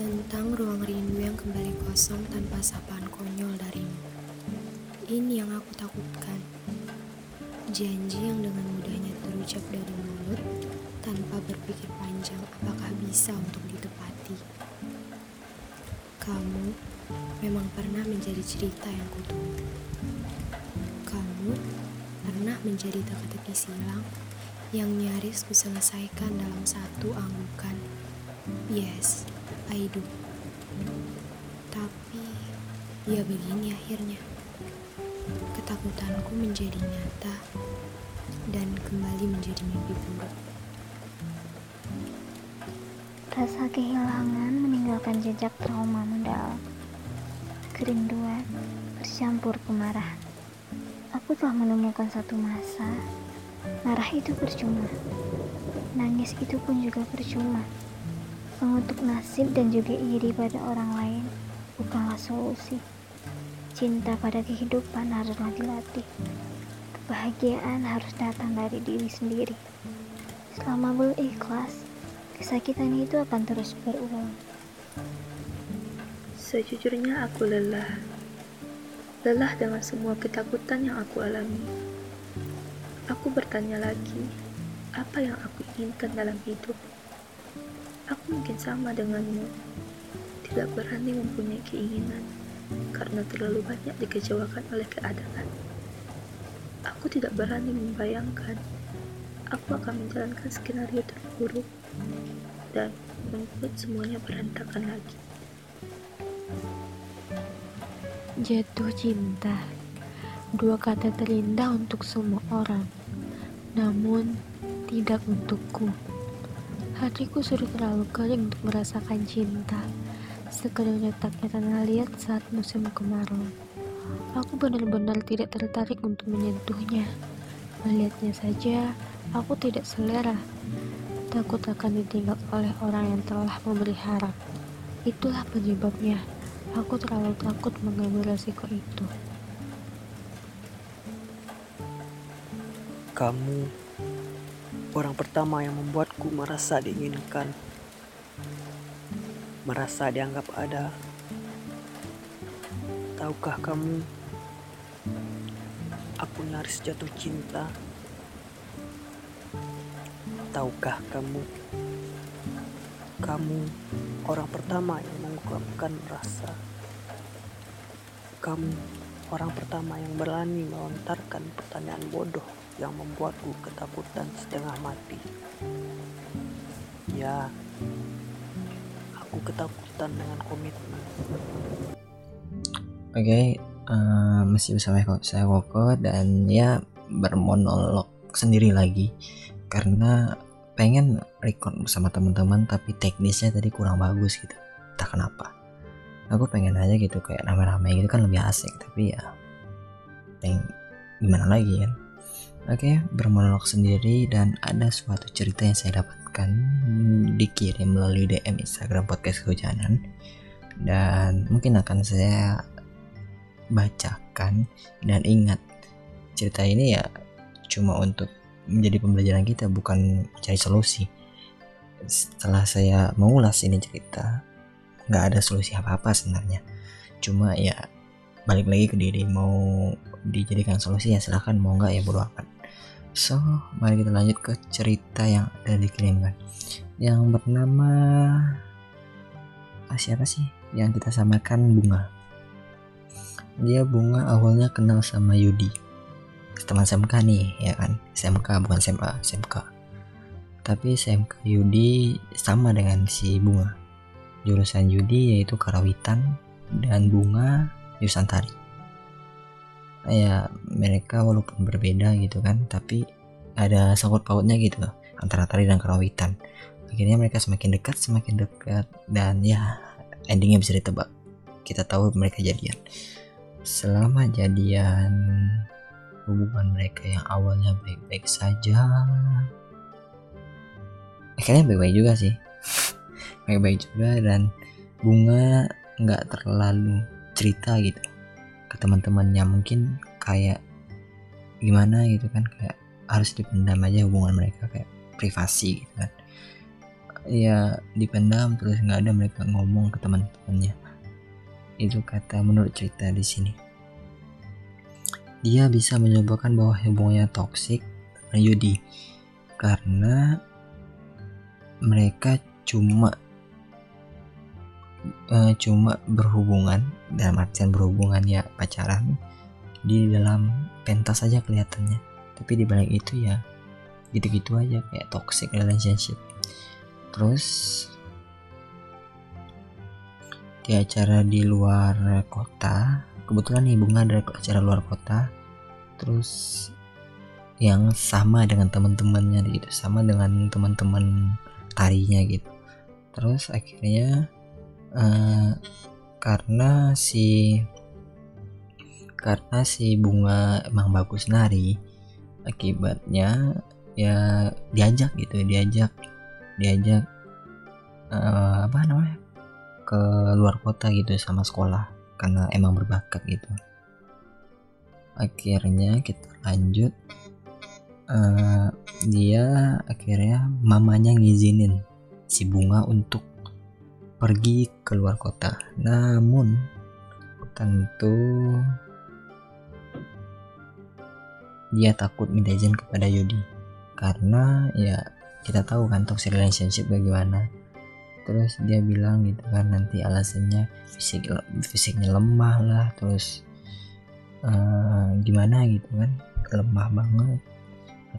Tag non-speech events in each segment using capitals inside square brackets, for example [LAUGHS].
tentang ruang rindu yang kembali kosong tanpa sapaan konyol darimu. Ini yang aku takutkan. Janji yang dengan mudahnya terucap dari mulut tanpa berpikir panjang apakah bisa untuk ditepati. Kamu memang pernah menjadi cerita yang kutunggu. Kamu pernah menjadi teka-teki silang yang nyaris kuselesaikan dalam satu anggukan. Yes, I. Tapi, ya begini akhirnya. Ketakutanku menjadi nyata dan kembali menjadi mimpi buruk. Rasa kehilangan meninggalkan jejak trauma mendalam. Kerinduan bercampur kemarahan. Aku telah menemukan satu masa, marah itu percuma. Nangis itu pun juga percuma. Mengutuk nasib dan juga iri pada orang lain bukanlah solusi. Cinta pada kehidupan haruslah dilatih. Kebahagiaan harus datang dari diri sendiri. Selama belum ikhlas, kesakitan itu akan terus berulang. Sejujurnya aku lelah. Lelah dengan semua ketakutan yang aku alami. Aku bertanya lagi, apa yang aku inginkan dalam hidup? Aku mungkin sama denganmu, tidak berani mempunyai keinginan karena terlalu banyak dikecewakan oleh keadaan. Aku tidak berani membayangkan aku akan menjalankan skenario terburuk dan membuat semuanya berantakan lagi. Jatuh cinta, dua kata terindah untuk semua orang, namun tidak untukku. Hatiku sudah terlalu kering untuk merasakan cinta sekedar nyetaknya tanah liat saat musim kemarau. Aku benar-benar tidak tertarik untuk menyentuhnya. Melihatnya saja, aku tidak selera. Takut akan ditinggal oleh orang yang telah memberi harap. Itulah penyebabnya. Aku terlalu takut mengambil resiko itu. Kamu orang pertama yang membuatku merasa diinginkan merasa dianggap ada. Tahukah kamu, aku nyaris jatuh cinta. Tahukah kamu, kamu orang pertama yang mengungkapkan rasa. Kamu orang pertama yang berani melontarkan pertanyaan bodoh yang membuatku ketakutan setengah mati. Ya, aku ketakutan dengan komitmen. Oke, okay, uh, eh, masih bersama saya Woko dan ya bermonolog sendiri lagi karena pengen record bersama teman-teman tapi teknisnya tadi kurang bagus gitu. Entah kenapa. Aku pengen aja gitu kayak rame-rame gitu kan lebih asik tapi ya pengen gimana lagi kan. Oke, okay, bermonolog sendiri dan ada suatu cerita yang saya dapat akan dikirim melalui DM Instagram podcast kehujanan. Dan mungkin akan saya bacakan dan ingat cerita ini ya cuma untuk menjadi pembelajaran kita bukan mencari solusi. Setelah saya mengulas ini cerita nggak ada solusi apa-apa sebenarnya. Cuma ya balik lagi ke diri mau dijadikan solusi ya silahkan mau nggak ya bodo So, mari kita lanjut ke cerita yang ada dikirimkan. Yang bernama ah, siapa sih? Yang kita samakan Bunga. Dia Bunga awalnya kenal sama Yudi. Teman SMK nih, ya kan? SMK bukan SMA, SMK. Tapi SMK Yudi sama dengan si Bunga. Jurusan Yudi yaitu Karawitan dan Bunga jurusan Tari ya mereka walaupun berbeda gitu kan tapi ada sangkut pautnya gitu antara tari dan kerawitan akhirnya mereka semakin dekat semakin dekat dan ya endingnya bisa ditebak. Kita tahu mereka jadian. Selama jadian hubungan mereka yang awalnya baik-baik saja. Akhirnya baik-baik juga sih. [LAUGHS] Baik-baik juga dan bunga nggak terlalu cerita gitu ke teman-temannya mungkin kayak gimana gitu kan kayak harus dipendam aja hubungan mereka kayak privasi gitu kan. Ya dipendam terus nggak ada mereka ngomong ke teman-temannya. Itu kata menurut cerita di sini. Dia bisa menyebabkan bahwa hubungannya toksik dengan Yudi. Karena mereka cuma uh, cuma berhubungan dalam artian berhubungan ya pacaran di dalam pentas saja kelihatannya. Tapi di balik itu ya gitu-gitu aja kayak toxic relationship. Terus di acara di luar kota kebetulan nih bunga dari acara luar kota. Terus yang sama dengan teman-temannya gitu sama dengan teman-teman tarinya gitu. Terus akhirnya uh, karena si karena si bunga emang bagus nari akibatnya ya diajak gitu diajak diajak uh, apa namanya ke luar kota gitu sama sekolah karena emang berbakat gitu. Akhirnya kita lanjut uh, dia akhirnya mamanya ngizinin si bunga untuk pergi ke luar kota. Namun tentu dia takut minta izin kepada Yudi. Karena ya kita tahu kan toxic relationship bagaimana. Terus dia bilang gitu kan nanti alasannya fisik fisiknya lemah lah terus uh, gimana gitu kan lemah banget.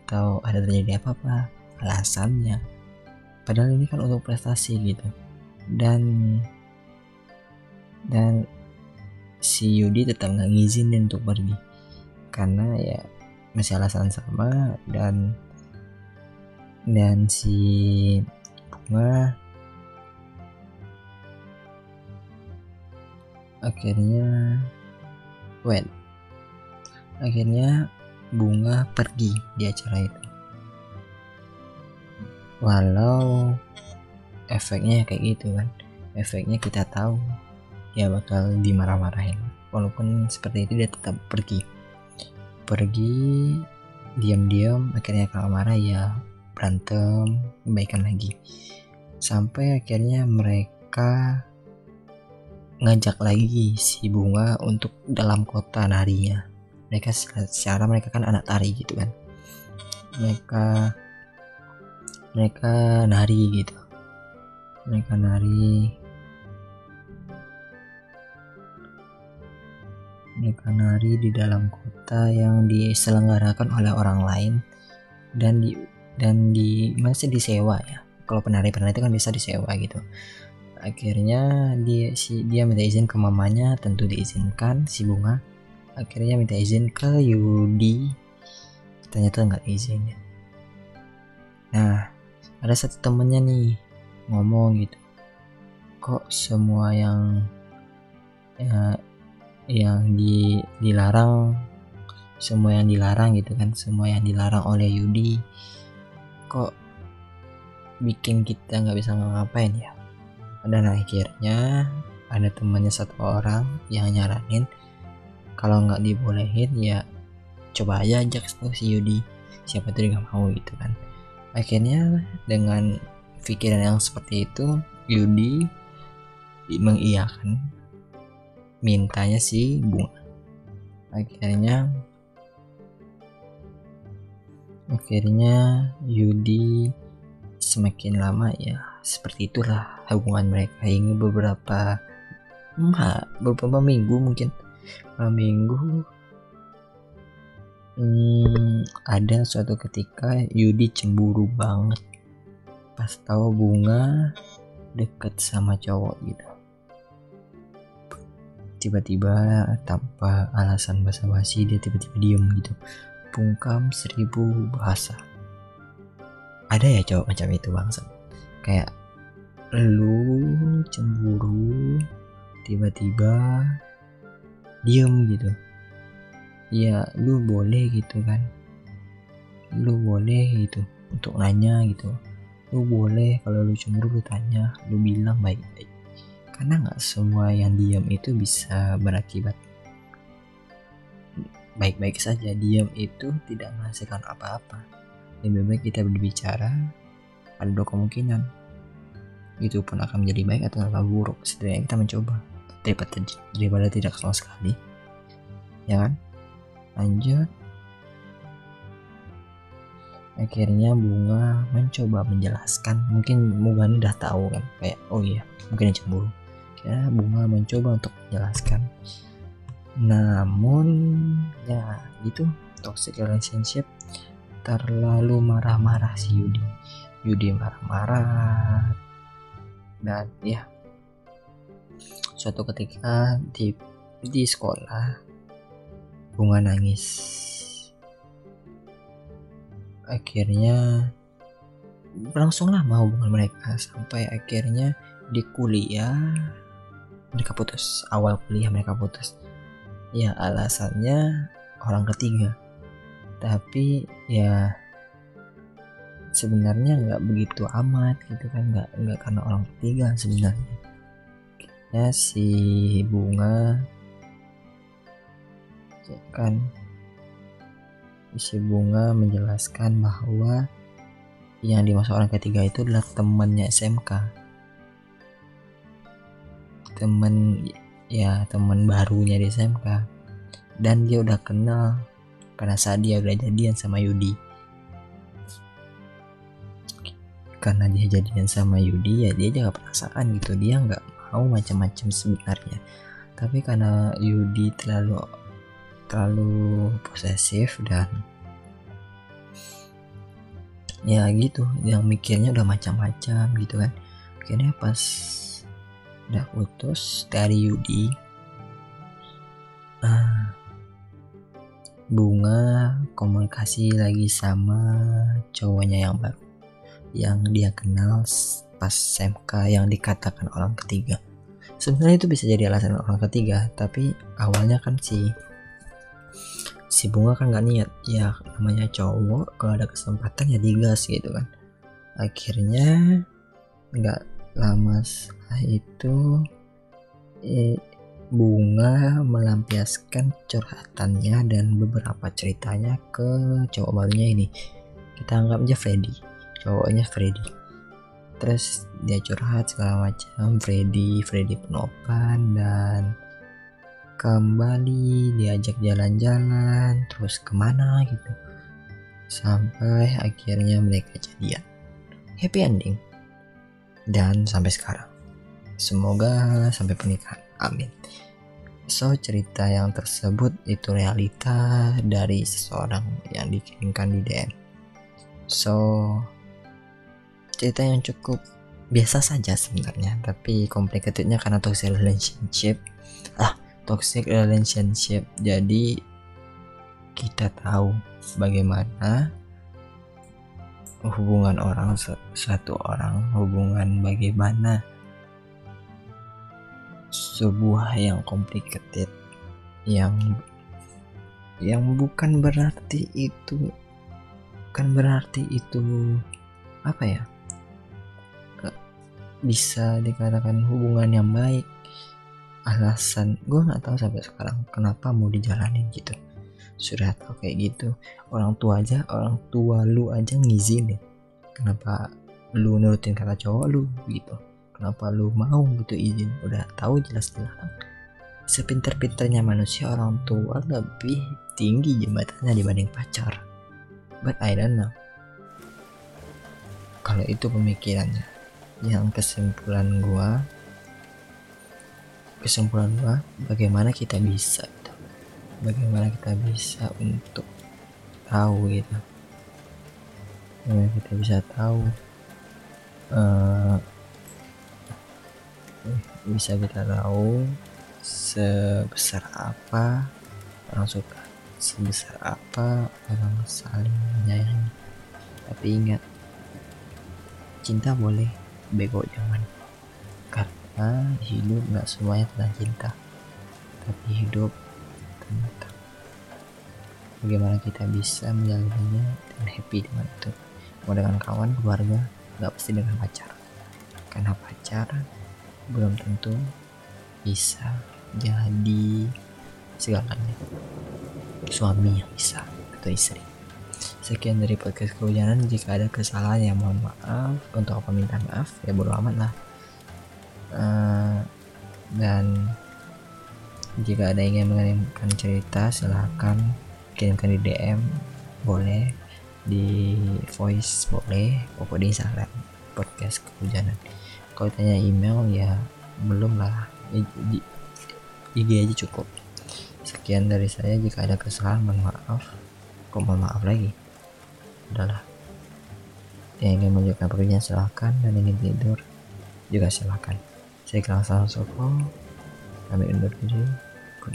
Atau ada terjadi apa-apa alasannya. Padahal ini kan untuk prestasi gitu dan dan si Yudi tetap nggak ngizinin untuk pergi. Karena ya masih alasan sama dan dan si bunga akhirnya wait akhirnya bunga pergi di acara itu. Walau efeknya kayak gitu kan. Efeknya kita tahu dia bakal dimarah-marahin. Walaupun seperti itu dia tetap pergi. Pergi diam-diam akhirnya kalau marah ya berantem kebaikan lagi. Sampai akhirnya mereka ngajak lagi si bunga untuk dalam kota narinya. Mereka secara mereka kan anak tari gitu kan. Mereka mereka nari gitu mereka nari. Mereka nari di dalam kota yang diselenggarakan oleh orang lain dan di dan di masih disewa ya. Kalau penari-penari itu kan bisa disewa gitu. Akhirnya dia si dia minta izin ke mamanya tentu diizinkan si bunga. Akhirnya minta izin ke Yudi. Ternyata nggak izin ya. Nah ada satu temennya nih ngomong gitu. Kok semua yang ya, yang di, dilarang semua yang dilarang gitu kan semua yang dilarang oleh Yudi kok bikin kita nggak bisa ngapain ya? Dan akhirnya ada temannya satu orang yang nyaranin kalau nggak dibolehin ya coba aja ajak si Yudi. Siapa tuh nggak mau gitu kan. Akhirnya dengan pikiran yang seperti itu Yudi mengiyakan mintanya si bunga. Akhirnya akhirnya Yudi semakin lama ya seperti itulah hubungan mereka. Hingga beberapa enggak beberapa minggu mungkin. Beberapa minggu hmm, ada suatu ketika Yudi cemburu banget pas tahu bunga deket sama cowok gitu. Tiba-tiba tanpa alasan basa-basi dia tiba-tiba diem gitu. Pungkam seribu bahasa. Ada ya cowok macam itu bangsa kayak lu cemburu tiba-tiba diem gitu. Ya lu boleh gitu kan. Lu boleh gitu untuk nanya gitu lu boleh kalau lu cemburu lu tanya lu bilang baik-baik. Karena nggak semua yang diam itu bisa berakibat. Baik-baik saja diam itu tidak menghasilkan apa-apa. Lebih baik kita berbicara ada dua kemungkinan. Itu pun akan menjadi baik atau tambah buruk setidaknya kita mencoba. Daripada daripada tidak sama sekali. Ya kan? Lanjut akhirnya bunga mencoba menjelaskan. Mungkin bunga ini udah tahu kan kayak oh iya mungkin cemburu. Ya bunga mencoba untuk menjelaskan. Namun ya itu toxic relationship. Terlalu marah-marah si Yudi. Yudi marah-marah. Dan ya suatu ketika di di sekolah bunga nangis akhirnya berlangsunglah mau hubungan mereka sampai akhirnya di kuliah mereka putus. Awal kuliah mereka putus. Ya alasannya orang ketiga. Tapi ya sebenarnya nggak begitu amat gitu kan. Nggak nggak karena orang ketiga sebenarnya. Ya si bunga kan si bunga menjelaskan bahwa yang dimaksud orang ketiga itu adalah temannya SMK teman ya teman barunya di SMK dan dia udah kenal karena saat dia udah jadian sama Yudi. Karena dia jadian sama Yudi ya dia juga perasaan gitu. Dia nggak mau macam-macam sebenarnya. Tapi karena Yudi terlalu terlalu posesif dan ya gitu yang mikirnya udah macam-macam gitu kan. Akhirnya pas udah putus dari Yudi ah, bunga komunikasi lagi sama cowoknya yang baru yang dia kenal pas SMK yang dikatakan orang ketiga. Sebenarnya itu bisa jadi alasan orang ketiga tapi awalnya kan si si bunga kan nggak niat. Ya namanya cowok kalau ada kesempatan ya digas gitu kan. Akhirnya nggak lama setelah itu eh, bunga melampiaskan curhatannya dan beberapa ceritanya ke cowok barunya ini. Kita anggap aja Freddy. Cowoknya Freddy. Terus dia curhat segala macam Freddy Freddy penopan dan kembali diajak jalan-jalan terus ke mana gitu. Sampai akhirnya mereka jadian. Happy ending. Dan sampai sekarang. Semoga sampai pernikahan. Amin. So cerita yang tersebut itu realita dari seseorang yang dikirimkan di DM so cerita yang cukup biasa saja sebenarnya tapi complicatednya karena toxic relationship. Ah toxic relationship. Jadi kita tahu bagaimana hubungan orang satu orang, hubungan bagaimana sebuah yang complicated yang yang bukan berarti itu kan berarti itu apa ya bisa dikatakan hubungan yang baik alasan. Gue nggak tahu sampai sekarang kenapa mau dijalanin gitu. Sudah tahu kayak gitu. Orang tua aja orang tua lu aja ngizinin. Kenapa lu nurutin kata cowok lu gitu? Kenapa lu mau gitu izin? Udah tahu jelas-jelas. Sepinter-pinternya manusia orang tua lebih tinggi jembatannya dibanding pacar. But I don't know. Kalau itu pemikirannya. Yang kesimpulan gua kesimpulan gua bagaimana kita bisa gitu. bagaimana kita bisa untuk tahu gitu. Bagaimana kita bisa tahu uh, bisa kita tahu sebesar apa orang suka sebesar apa orang saling menyayangi. Tapi ingat cinta boleh bego jangan karena hidup nggak semuanya tentang cinta tapi hidup tentang bagaimana kita bisa menjalaninya dan happy dengan itu? Mau dengan kawan keluarga nggak pasti dengan pacar. Karena pacar belum tentu bisa jadi segalanya. Suami yang bisa atau istri. Sekian dari podcast kehujanan. Jika ada kesalahan ya mohon maaf. Untuk apa minta maaf? Ya bodo lah uh, dan jika ada yang ingin mengirimkan cerita silahkan kirimkan di DM boleh. Di voice boleh. Pokok di Instagram podcast kehujanan. Kalau tanya email ya belum lah. IG aja cukup. Sekian dari saya. Jika ada kesalahan mohon maaf. Kok mohon maaf lagi? Udahlah. Yang ingin menunjukkan pekerjaan silahkan. Dan ingin tidur juga silahkan saya Kang Soko kami undur diri good